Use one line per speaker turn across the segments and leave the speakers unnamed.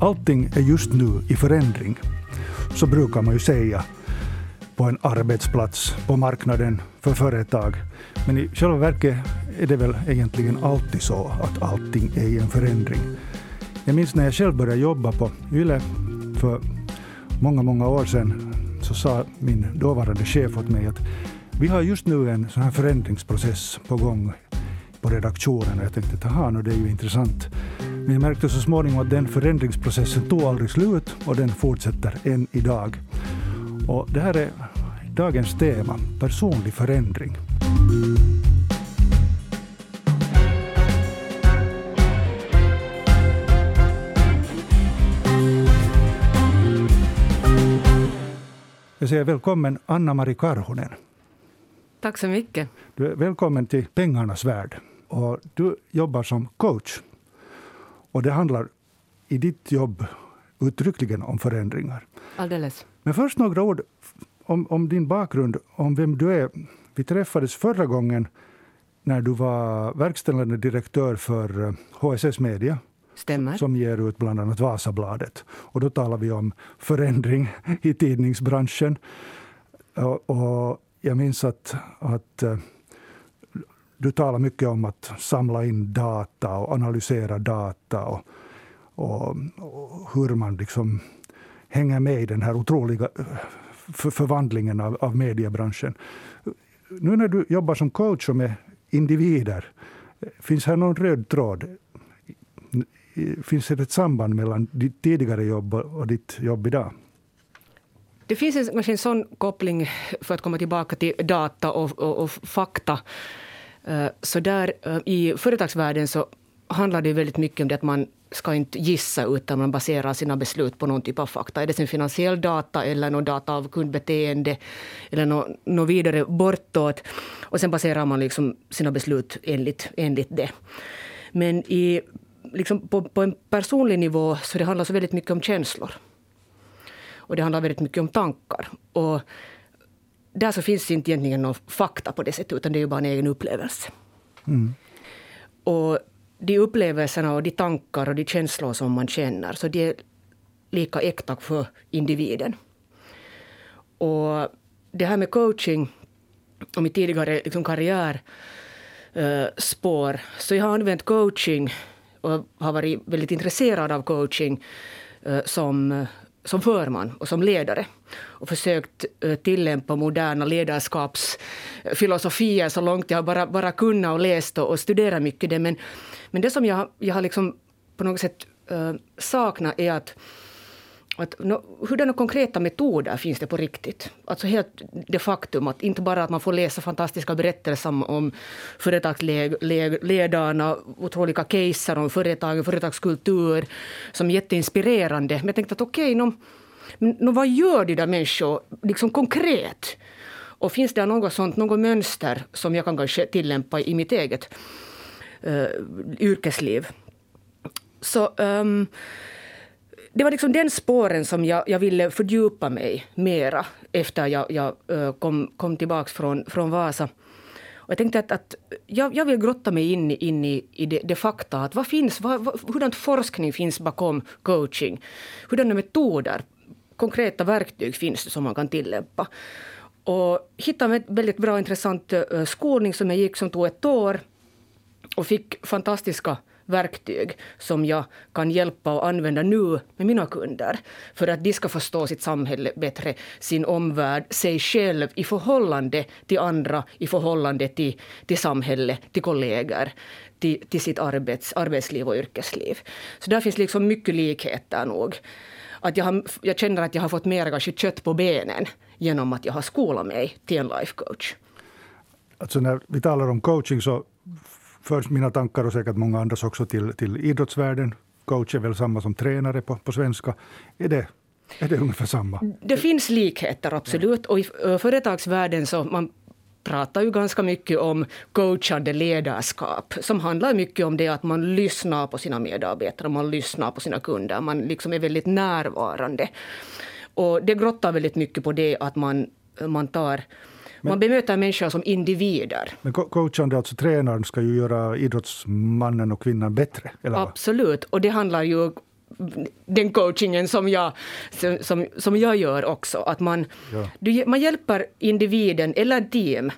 allting är just nu i förändring. Så brukar man ju säga på en arbetsplats, på marknaden, för företag. Men i själva verket är det väl egentligen alltid så att allting är i en förändring. Jag minns när jag själv började jobba på YLE för många, många år sedan så sa min dåvarande chef åt mig att vi har just nu en sån här förändringsprocess på gång på redaktionen och jag tänkte att det är ju intressant. Men jag märkte så småningom att den förändringsprocessen tog aldrig slut och den fortsätter än idag. Och det här är dagens tema, personlig förändring. Jag säger välkommen Anna-Mari Karhunen.
Tack så mycket.
Du är välkommen till pengarnas värld. Och du jobbar som coach. Och det handlar i ditt jobb uttryckligen om förändringar.
Alldeles.
Men först några ord om, om din bakgrund, om vem du är. Vi träffades förra gången när du var verkställande direktör för HSS eh, Media.
Stämmer.
Som ger ut bland annat Vasabladet. Och då talar vi om förändring i tidningsbranschen. Och, jag minns att, att eh, du talar mycket om att samla in data och analysera data och, och, och hur man liksom hänger med i den här otroliga eh, för förvandlingen av, av mediebranschen. Nu när du jobbar som coach och med individer, finns här någon röd tråd? Finns det ett samband mellan ditt tidigare jobb och ditt jobb idag?
Det finns en, kanske en sån koppling, för att komma tillbaka till data och, och, och fakta. Eh, så där eh, i företagsvärlden så handlar det väldigt mycket om det att man ska inte gissa utan man baserar sina beslut på någon typ av fakta. Är det sen finansiell data eller någon data av kundbeteende eller något, vidare bortåt. Och sen baserar man liksom sina beslut enligt, enligt det. Men i, liksom på, på en personlig nivå så det handlar så väldigt mycket om känslor. Och det handlar väldigt mycket om tankar. Och där så finns inte egentligen någon fakta på det sättet, utan det är ju bara en egen upplevelse. Mm. Och de upplevelserna och de tankar och de känslor som man känner, så de är lika äkta för individen. Och det här med coaching och mitt tidigare liksom karriärspår, uh, så jag har använt coaching och har varit väldigt intresserad av coaching uh, som som förman och som ledare och försökt eh, tillämpa moderna ledarskapsfilosofier så långt jag bara, bara kunnat och läst och, och studerat mycket det. Men, men det som jag, jag har liksom på något sätt uh, saknat är att att, no, hurdana konkreta metoder finns det på riktigt? Alltså helt det faktum att inte bara att man får läsa fantastiska berättelser om företagsledarna, otroliga caser om företagen, företagskultur, som är jätteinspirerande. Men jag tänkte att okej, okay, no, no, vad gör de där människor liksom konkret? Och finns det något sånt, något mönster som jag kan kanske tillämpa i mitt eget uh, yrkesliv? Så um, det var liksom den spåren som jag, jag ville fördjupa mig mera efter jag, jag kom, kom tillbaka från, från Vasa. Och jag tänkte att, att jag, jag, vill grotta mig in, in i, i det, det fakta. Att vad finns, vad, vad, hurdan forskning finns bakom coaching? Hurdana metoder, konkreta verktyg finns det som man kan tillämpa? Och hittade en väldigt bra intressant skolning som jag gick som tog ett år och fick fantastiska verktyg som jag kan hjälpa och använda nu med mina kunder för att de ska förstå sitt samhälle bättre, sin omvärld, sig själv i förhållande till andra, i förhållande till, till samhället, till kollegor till, till sitt arbets, arbetsliv och yrkesliv. Så där finns liksom mycket likheter nog. Att jag, har, jag känner att jag har fått mer kanske kött på benen genom att jag har skolat mig till en life coach.
Alltså när vi talar om coaching så förs mina tankar och säkert många andras också till, till idrottsvärlden. Coach är väl samma som tränare på, på svenska. Är det, är det ungefär samma?
Det finns likheter, absolut. Och i företagsvärlden så man pratar ju ganska mycket om coachande ledarskap som handlar mycket om det att man lyssnar på sina medarbetare, man lyssnar på sina kunder, man liksom är väldigt närvarande. Och det grottar väldigt mycket på det att man, man tar men, man bemöter människor som individer.
Men coachande, alltså tränaren, ska ju göra idrottsmannen och kvinnan bättre?
Eller Absolut. Och det handlar ju den coachingen som jag, som, som jag gör också. Att man, ja. du, man hjälper individen eller team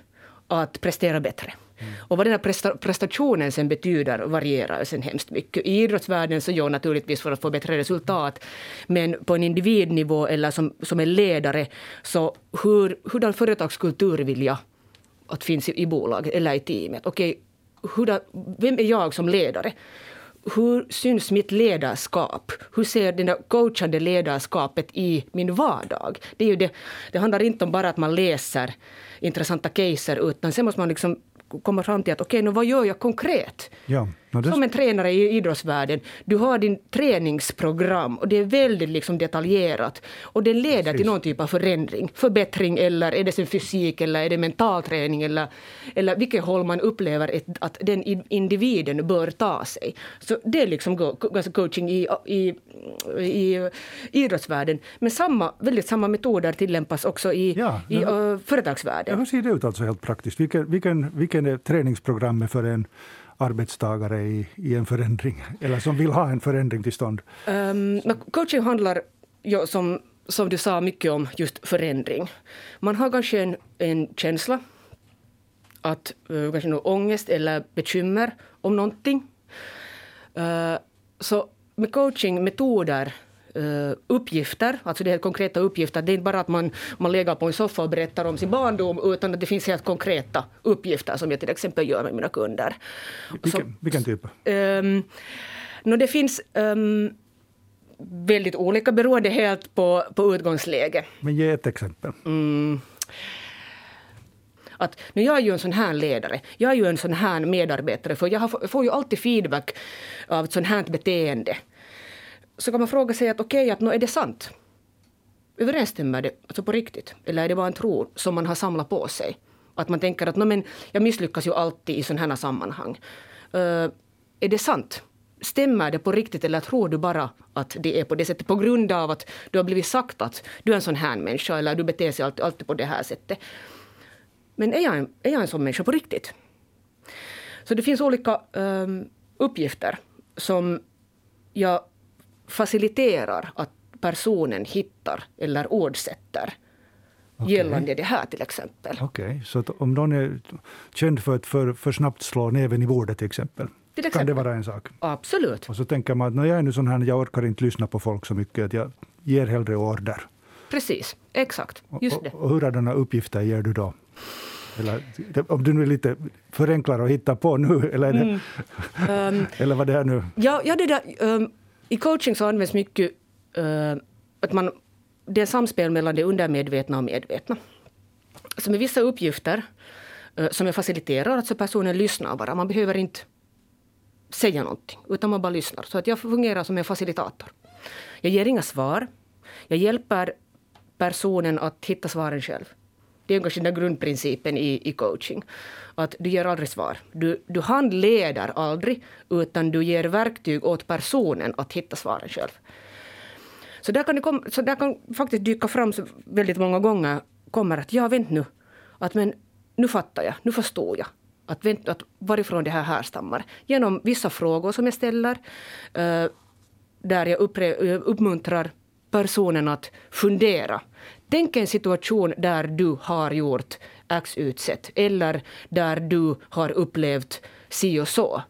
att prestera bättre. Och vad den här prestationen sen betyder varierar sen hemskt mycket. I idrottsvärlden så gör naturligtvis för att få bättre resultat. Men på en individnivå eller som, som en ledare, så hur, hurdan företagskultur vill jag att finns i, i bolaget eller i teamet? Okej, hurdan, vem är jag som ledare? hur syns mitt ledarskap? Hur ser det coachande ledarskapet i min vardag? Det, är ju det, det handlar inte om bara att man läser intressanta caser, utan sen måste man liksom komma fram till att okej, okay, vad gör jag konkret?
Ja.
No, det... Som en tränare i idrottsvärlden, du har din träningsprogram och det är väldigt liksom detaljerat. Och det leder Precis. till någon typ av förändring, förbättring eller är det sin fysik eller är det mental träning eller, eller vilket håll man upplever ett, att den individen bör ta sig. Så det är liksom alltså coaching i, i, i idrottsvärlden. Men samma, väldigt samma metoder tillämpas också i, ja, i uh, företagsvärlden.
Ja, hur ser det ut alltså helt praktiskt? Vilken, vilken, vilken är träningsprogrammet för en arbetstagare i, i en förändring, eller som vill ha en förändring till stånd?
Um, coaching handlar ja, som, som du sa mycket om just förändring. Man har kanske en, en känsla att uh, kanske någon ångest eller bekymmer om någonting. Uh, så med coachingmetoder uppgifter, alltså det är konkreta uppgifter. Det är inte bara att man, man lägger på en soffa och berättar om sin barndom, utan att det finns helt konkreta uppgifter som jag till exempel gör med mina kunder.
Vilken, Så, vilken typ? Um,
no, det finns um, väldigt olika beroende helt på, på utgångsläge.
Men ge ett exempel. Mm.
Att, nu jag är ju en sån här ledare, jag är ju en sån här medarbetare, för jag får ju alltid feedback av ett sånt här beteende så kan man fråga sig att okej, okay, att no, är det sant? Överensstämmer det alltså på riktigt? Eller är det bara en tro som man har samlat på sig? Att man tänker att men, jag misslyckas ju alltid i sådana här sammanhang. Uh, är det sant? Stämmer det på riktigt eller tror du bara att det är på det sättet på grund av att du har blivit sagt att du är en sån här människa eller du beter sig alltid, alltid på det här sättet. Men är jag, en, är jag en sån människa på riktigt? Så det finns olika um, uppgifter som jag faciliterar att personen hittar eller ordsätter okay. gällande det här till exempel.
Okej, okay. så om någon är känd för att för, för snabbt slå näven i bordet till exempel, till exempel, kan det vara en sak?
Absolut.
Och så tänker man att när jag är nu sån här, jag orkar inte lyssna på folk så mycket, att jag ger hellre order.
Precis, exakt. Just det.
Och, och hurdana uppgifter ger du då? Eller, om du nu lite förenklar och hittar på nu, eller, mm. um, eller vad det är nu?
Ja, ja det där, um, i coaching så används mycket uh, att man, det är samspel mellan det undermedvetna och medvetna. Så med vissa uppgifter uh, som jag faciliterar, alltså personen lyssnar bara. Man behöver inte säga någonting, utan man bara lyssnar. Så att jag fungerar som en facilitator. Jag ger inga svar. Jag hjälper personen att hitta svaren själv. Det är kanske den grundprincipen i, i coaching. Att du ger aldrig svar. Du, du handleder aldrig, utan du ger verktyg åt personen att hitta svaren själv. Så där kan, det kom, så där kan faktiskt dyka fram väldigt många gånger kommer att ja, vänt nu. Att men nu fattar jag, nu förstår jag. Att, vänt, att varifrån det här härstammar. Genom vissa frågor som jag ställer. Eh, där jag uppre, uppmuntrar personen att fundera. Tänk en situation där du har gjort X, Z eller där du har upplevt si och så.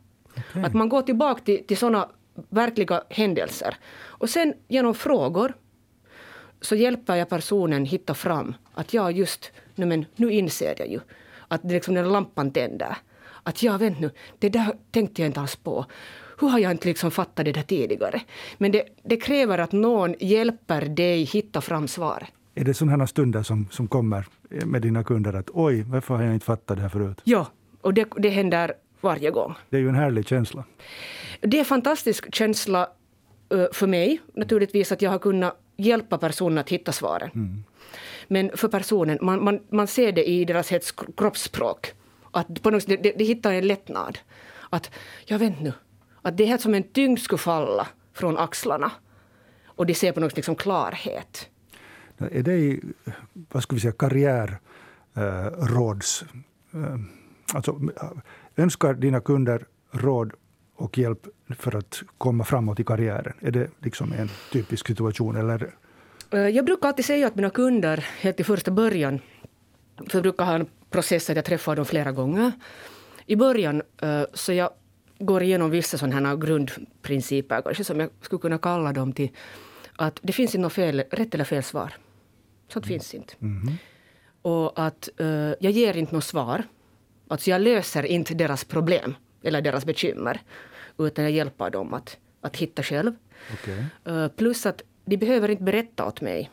Okay. Att man går tillbaka till, till sådana verkliga händelser. Och sen genom frågor så hjälper jag personen hitta fram att ja, just nu, men, nu inser jag ju att det liksom den lampan tänder. Att ja, vänt nu, det där tänkte jag inte alls på. Hur har jag inte liksom fattat det där tidigare? Men det, det kräver att någon hjälper dig hitta fram svaret.
Är det sådana stunder som, som kommer med dina kunder att oj, varför har jag inte fattat det här förut?
Ja, och det, det händer varje gång.
Det är ju en härlig känsla.
Det är en fantastisk känsla uh, för mig, naturligtvis, att jag har kunnat hjälpa personen att hitta svaren. Mm. Men för personen, man, man, man ser det i deras hets kroppsspråk. Att på något sätt, det, det hittar en lättnad. Att, jag vet nu, att det är helt som en tyngd skulle falla från axlarna. Och de ser på något sätt liksom klarhet.
Är det i vad ska vi säga, karriärråds... Eh, eh, alltså, eh, önskar dina kunder råd och hjälp för att komma framåt i karriären? Är det liksom en typisk situation? Eller?
Jag brukar alltid säga att mina kunder, helt i första början, för jag brukar ha en process att jag träffar dem flera gånger. I början så jag går igenom vissa sådana här grundprinciper, kanske som jag skulle kunna kalla dem till att det finns inte något fel, rätt eller fel svar. Sånt mm. finns inte. Mm. Och att uh, jag ger inte något svar. Alltså jag löser inte deras problem eller deras bekymmer. Utan jag hjälper dem att, att hitta själv. Okay. Uh, plus att de behöver inte berätta åt mig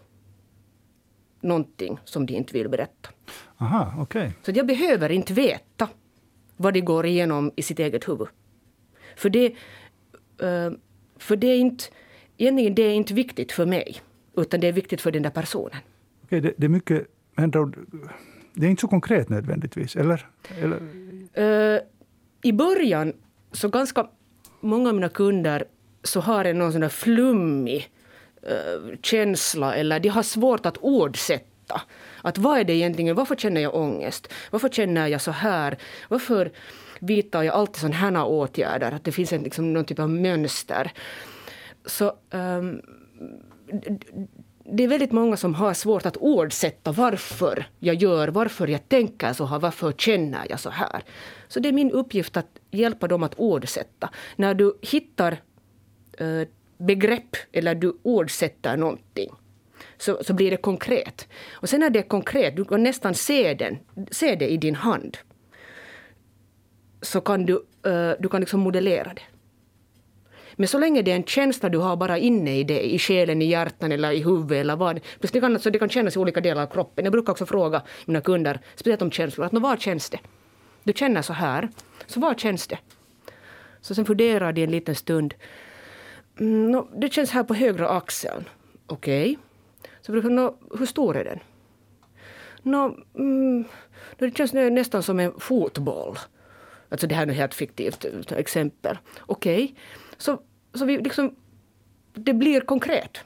någonting som de inte vill berätta.
Aha, okay.
Så jag behöver inte veta vad de går igenom i sitt eget huvud. För det, uh, för det är inte, egentligen det är inte viktigt för mig, utan det är viktigt för den där personen.
Okay, det, det är mycket, det är inte så konkret nödvändigtvis, eller? eller?
Uh, I början, så ganska många av mina kunder så har en någon sån där flummig uh, känsla, eller de har svårt att ordsätta. Att vad är det egentligen, varför känner jag ångest? Varför känner jag så här? Varför vidtar jag alltid sådana här åtgärder? Att det finns en, liksom, någon typ av mönster. Så um, det är väldigt många som har svårt att ordsätta varför jag gör, varför jag tänker så här, varför känner jag så här. Så det är min uppgift att hjälpa dem att ordsätta. När du hittar eh, begrepp eller du ordsätter någonting så, så blir det konkret. Och sen när det är konkret, du kan nästan se, den, se det i din hand. Så kan du, eh, du kan liksom modellera det. Men så länge det är en känsla du har bara inne i dig, i själen, i hjärtan eller i huvudet eller vad. det kan, alltså, det kan kännas i olika delar av kroppen. Jag brukar också fråga mina kunder, speciellt om känslor, att vad känns det? Du känner så här, så vad känns det? Så sen funderar de en liten stund. Mm, no, det känns här på högra axeln. Okej. Okay. Så brukar no, hur stor är den? No, mm, det känns nästan som en fotboll. Alltså det här är ett helt fiktivt eh, exempel. Okej. Okay. Så, så vi liksom, det blir konkret.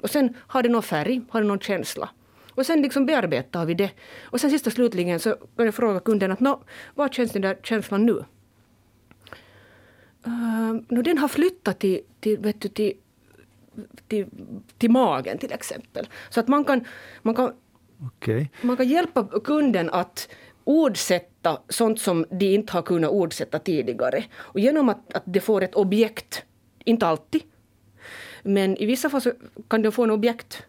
Och sen har det någon färg, har det någon känsla. Och sen liksom bearbetar vi det. Och sen sista slutligen så kan jag fråga kunden att nå, vad känns den där känslan nu? Uh, no, den har flyttat till, till, vet du, till, till, till magen till exempel. Så att man kan, man kan,
okay.
man kan hjälpa kunden att ordsätta sånt som de inte har kunnat ordsätta tidigare. Och genom att, att de får ett objekt, inte alltid, men i vissa fall kan de få en objekt,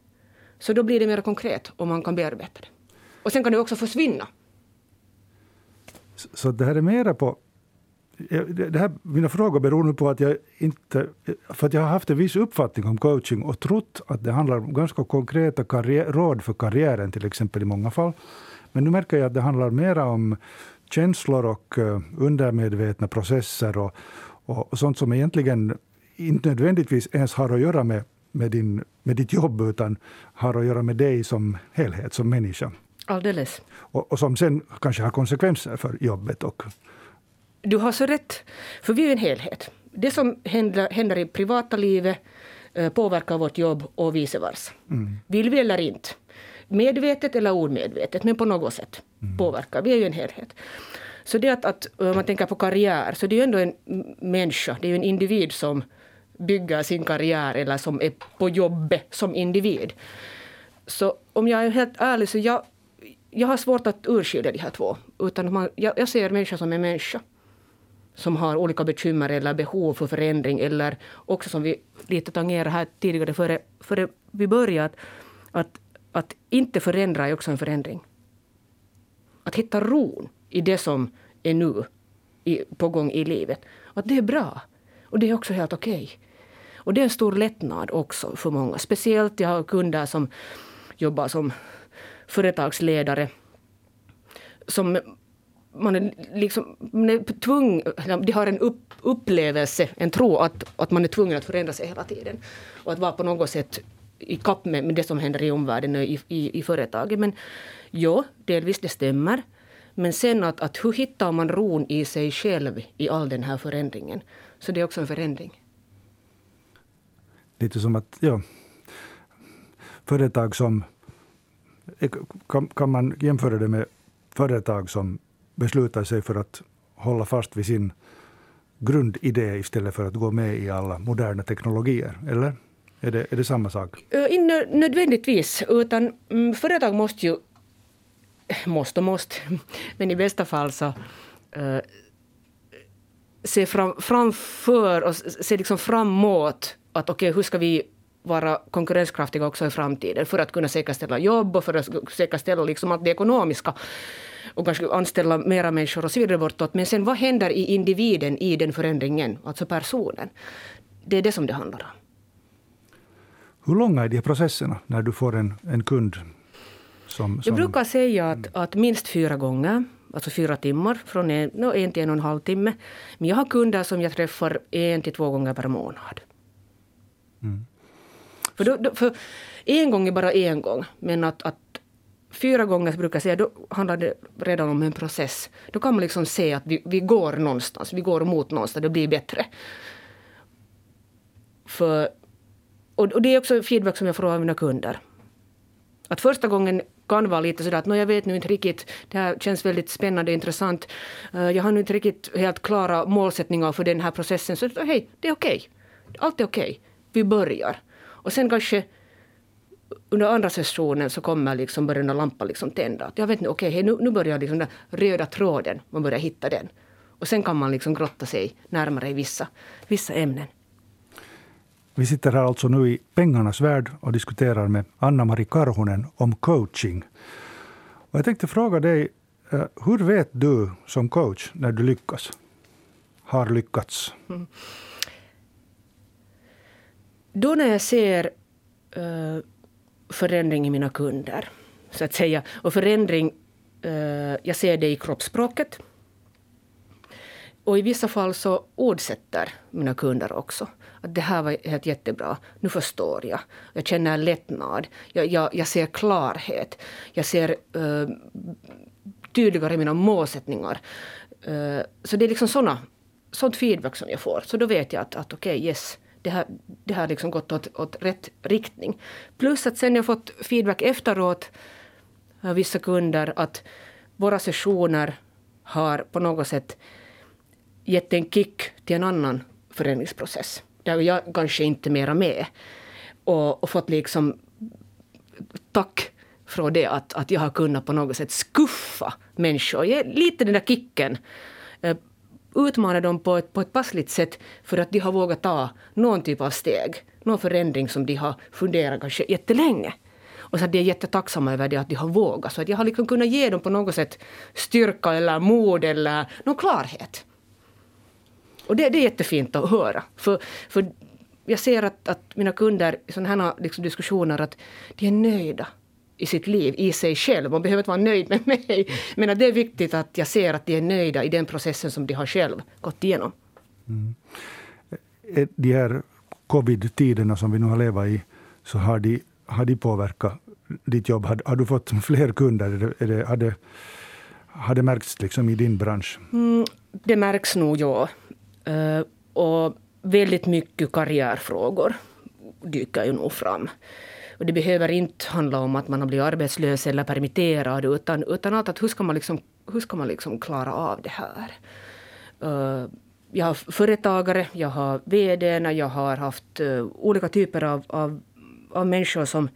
så då blir det mer konkret och man kan bearbeta det. Och sen kan det också försvinna.
Så det här är mera på... Det här, mina frågor beror nu på att jag inte... För att jag har haft en viss uppfattning om coaching och trott att det handlar om ganska konkreta karriär, råd för karriären, till exempel i många fall. Men nu märker jag att det handlar mer om känslor och eh, undermedvetna processer och, och, och sånt som egentligen inte nödvändigtvis ens har att göra med, med, din, med ditt jobb, utan har att göra med dig som helhet, som människa.
Alldeles.
Och, och som sen kanske har konsekvenser för jobbet. Och...
Du har så rätt, för vi är en helhet. Det som händer, händer i privata livet eh, påverkar vårt jobb och vice versa. Mm. Vill vi eller inte medvetet eller omedvetet, men på något sätt mm. påverkar. Vi är ju en helhet. Så det att, att man tänker på karriär, så det är ju ändå en människa, det är ju en individ som bygger sin karriär eller som är på jobbet som individ. Så om jag är helt ärlig så jag, jag har svårt att urskilja de här två. Utan man, jag, jag ser människa som en människa som har olika bekymmer eller behov för förändring eller också som vi lite tangerade här tidigare före, före vi började, att att att inte förändra är också en förändring. Att hitta ron i det som är nu i, på gång i livet. Att det är bra. Och det är också helt okej. Okay. Och det är en stor lättnad också för många. Speciellt jag har kunder som jobbar som företagsledare. Som man är, liksom, man är tvungen, de har en upp, upplevelse, en tro att, att man är tvungen att förändra sig hela tiden. Och att vara på något sätt i kapp med, med det som händer i omvärlden och i, i, i företaget. Men ja, delvis det stämmer. Men sen att, att hur hittar man ron i sig själv i all den här förändringen? Så det är också en förändring.
Lite som att, ja, företag som... Kan, kan man jämföra det med företag som beslutar sig för att hålla fast vid sin grundidé istället för att gå med i alla moderna teknologier, eller? Är det, är det samma sak?
Inte nödvändigtvis, utan mm, företag måste ju måste och måste, men i bästa fall så uh, se fram, framför och se liksom framåt att okej, okay, hur ska vi vara konkurrenskraftiga också i framtiden för att kunna säkerställa jobb och för att säkerställa liksom allt det ekonomiska och kanske anställa mera människor och så vidare bortåt. Men sen vad händer i individen i den förändringen, alltså personen? Det är det som det handlar om.
Hur långa är de processerna när du får en, en kund?
Som, som... Jag brukar säga att, att minst fyra gånger alltså fyra timmar, från en, no, en till en och en halv timme. Men jag har kunder som jag träffar en till två gånger per månad. Mm. För, då, då, för en gång är bara en gång, men att, att fyra gånger brukar jag säga, då handlar det redan om en process. Då kan man liksom se att vi, vi går någonstans, vi går mot någonstans, det blir bättre. För, och, och det är också feedback som jag får av mina kunder. Att första gången kan vara lite sådär att jag vet nu inte riktigt, det här känns väldigt spännande och intressant. Eh, jag har nu inte riktigt helt klara målsättningar för den här processen. Så hej, det är okej. Okay. Allt är okej. Okay. Vi börjar. Och sen kanske under andra sessionen så kommer liksom börjar den lampan liksom tända. jag vet nu, okej, okay, nu, nu börjar liksom den röda tråden, man börjar hitta den. Och sen kan man liksom grotta sig närmare i vissa, vissa ämnen.
Vi sitter här alltså nu i pengarnas värld och diskuterar med Anna-Mari Karhunen om coaching. Och jag tänkte fråga dig, eh, hur vet du som coach när du lyckas? Har lyckats? Mm.
Då när jag ser uh, förändring i mina kunder, så att säga, och förändring, uh, jag ser det i kroppsspråket. Och i vissa fall så ordsätter mina kunder också. Att det här var helt jättebra, nu förstår jag. Jag känner lättnad, jag, jag, jag ser klarhet. Jag ser uh, tydligare mina målsättningar. Uh, så det är liksom såna, sånt feedback som jag får. Så då vet jag att, att okej, okay, yes, det har, det har liksom gått åt, åt rätt riktning. Plus att sen jag fått feedback efteråt av vissa kunder att våra sessioner har på något sätt gett en kick till en annan förändringsprocess. Där jag kanske inte mera med. Och, och fått liksom tack från det att, att jag har kunnat på något sätt skuffa människor. Ge lite den där kicken. Eh, Utmana dem på ett, på ett passligt sätt för att de har vågat ta någon typ av steg. Någon förändring som de har funderat kanske jättelänge. Och så att de är jättetacksamma över det att de har vågat. Så att jag har liksom kunnat ge dem på något sätt styrka eller mod eller någon klarhet. Och det, det är jättefint att höra. För, för jag ser att, att mina kunder i sådana här liksom diskussioner att de är nöjda i sitt liv, i sig själv. Man behöver inte vara nöjd med mig. Men att det är viktigt att jag ser att de är nöjda i den processen som de har själv gått igenom. Mm.
Eh, de här covid-tiderna som vi nu har levat i, så har de, har de påverkat ditt jobb? Har, har du fått fler kunder? Är det, har, det, har det märkts liksom i din bransch?
Mm, det märks nog, ja. Eh, och väldigt mycket karriärfrågor dyker ju nog fram. Och det behöver inte handla om att man har blivit arbetslös eller permitterad utan, utan allt att hur ska man liksom, hur ska man liksom klara av det här? Eh, jag har företagare, jag har VD, jag har haft eh, olika typer av, av, av människor som,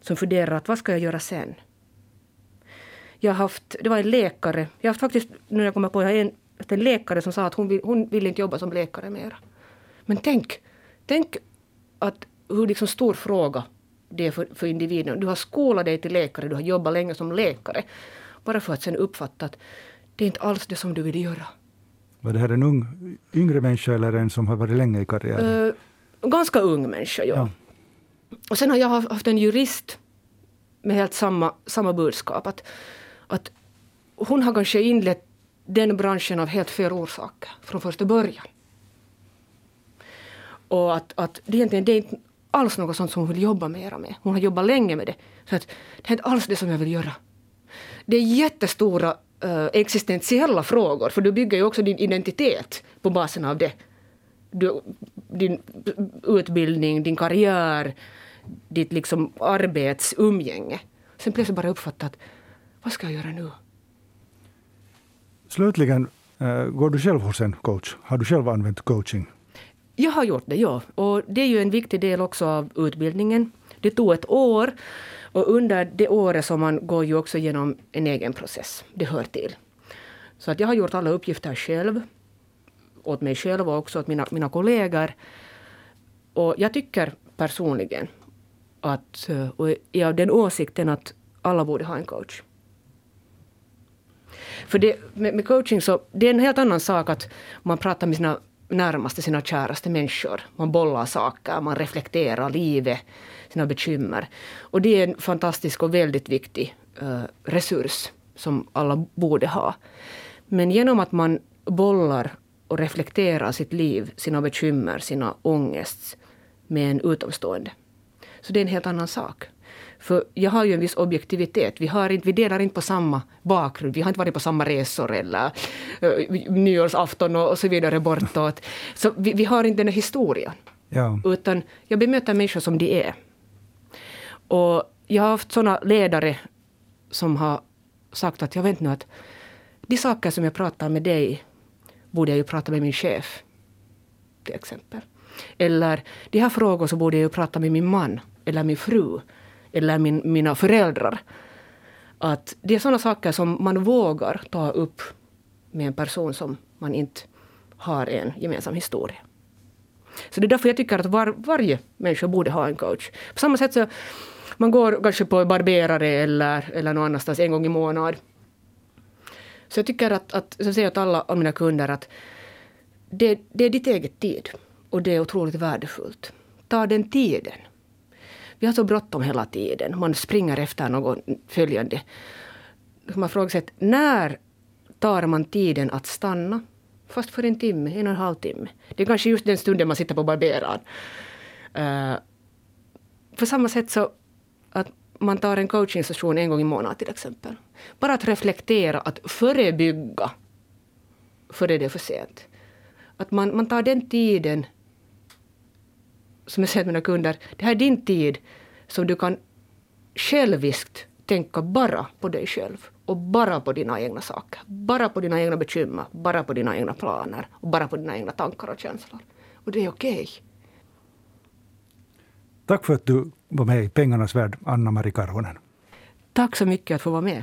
som funderar att vad ska jag göra sen? Jag har haft, det var en läkare, jag har haft faktiskt, nu när jag kommer på, jag har en, en läkare som sa att hon vill, hon vill inte jobba som läkare mera. Men tänk, tänk att hur liksom stor fråga det är för, för individen. Du har skolat dig till läkare, du har jobbat länge som läkare. Bara för att sen uppfatta att det är inte alls det som du vill göra.
Var det här en ung, yngre människa eller en som har varit länge i karriären? Uh,
ganska ung människa, ja. ja. Och sen har jag haft en jurist med helt samma, samma budskap. Att, att hon har kanske inlett den branschen av helt fel orsaker från första början. Och att, att det, egentligen, det är inte alls något sånt som hon vill jobba mera med. Hon har jobbat länge med det. Så att, det är inte alls det som jag vill göra. Det är jättestora äh, existentiella frågor, för du bygger ju också din identitet på basen av det. Du, din utbildning, din karriär, ditt liksom arbetsumgänge. Sen plötsligt bara uppfattat, att vad ska jag göra nu?
Slutligen, eh, går du själv hos en coach? Har du själv använt coaching?
Jag har gjort det, ja. Och det är ju en viktig del också av utbildningen. Det tog ett år. Och under det året så man går ju också igenom en egen process. Det hör till. Så att jag har gjort alla uppgifter själv. Åt mig själv och också åt mina, mina kollegor. Och jag tycker personligen att, eh, och är av den åsikten att alla borde ha en coach. För det, med, med, coaching så det är en helt annan sak att man pratar med sina närmaste, sina käraste människor. Man bollar saker, man reflekterar livet, sina bekymmer. Och det är en fantastisk och väldigt viktig uh, resurs som alla borde ha. Men genom att man bollar och reflekterar sitt liv, sina bekymmer, sina ångest med en utomstående. Så det är en helt annan sak. För jag har ju en viss objektivitet. Vi, har inte, vi delar inte på samma bakgrund. Vi har inte varit på samma resor eller uh, nyårsafton och, och så vidare bortåt. Så vi, vi har inte den här historien. Ja. Utan jag bemöter människor som de är. Och jag har haft såna ledare som har sagt att jag vet nu att de saker som jag pratar med dig borde jag ju prata med min chef. Till exempel. Eller de här frågor så borde jag ju prata med min man eller min fru eller min, mina föräldrar. Att det är sådana saker som man vågar ta upp med en person som man inte har en gemensam historia. Så det är därför jag tycker att var, varje människa borde ha en coach. På samma sätt så man går kanske på barberare eller, eller någon annanstans en gång i månaden. Så jag tycker att, att så säger till alla mina kunder att det, det är ditt eget tid. Och det är otroligt värdefullt. Ta den tiden. Vi har så bråttom hela tiden. Man springer efter något följande. Man frågar sig när tar man tiden att stanna? Fast för en timme, en och en halv timme. Det är kanske just den stunden man sitter på barberaren. Uh, på samma sätt så att man tar en coachingsession en gång i månaden till exempel. Bara att reflektera, att förebygga före det är för sent. Att man, man tar den tiden som jag säger till mina kunder, det här är din tid som du kan själviskt tänka bara på dig själv och bara på dina egna saker. Bara på dina egna bekymmer, bara på dina egna planer och bara på dina egna tankar och känslor. Och det är okej. Okay.
Tack för att du var med i Pengarnas värld, Anna-Mari Karvonen.
Tack så mycket att få vara med.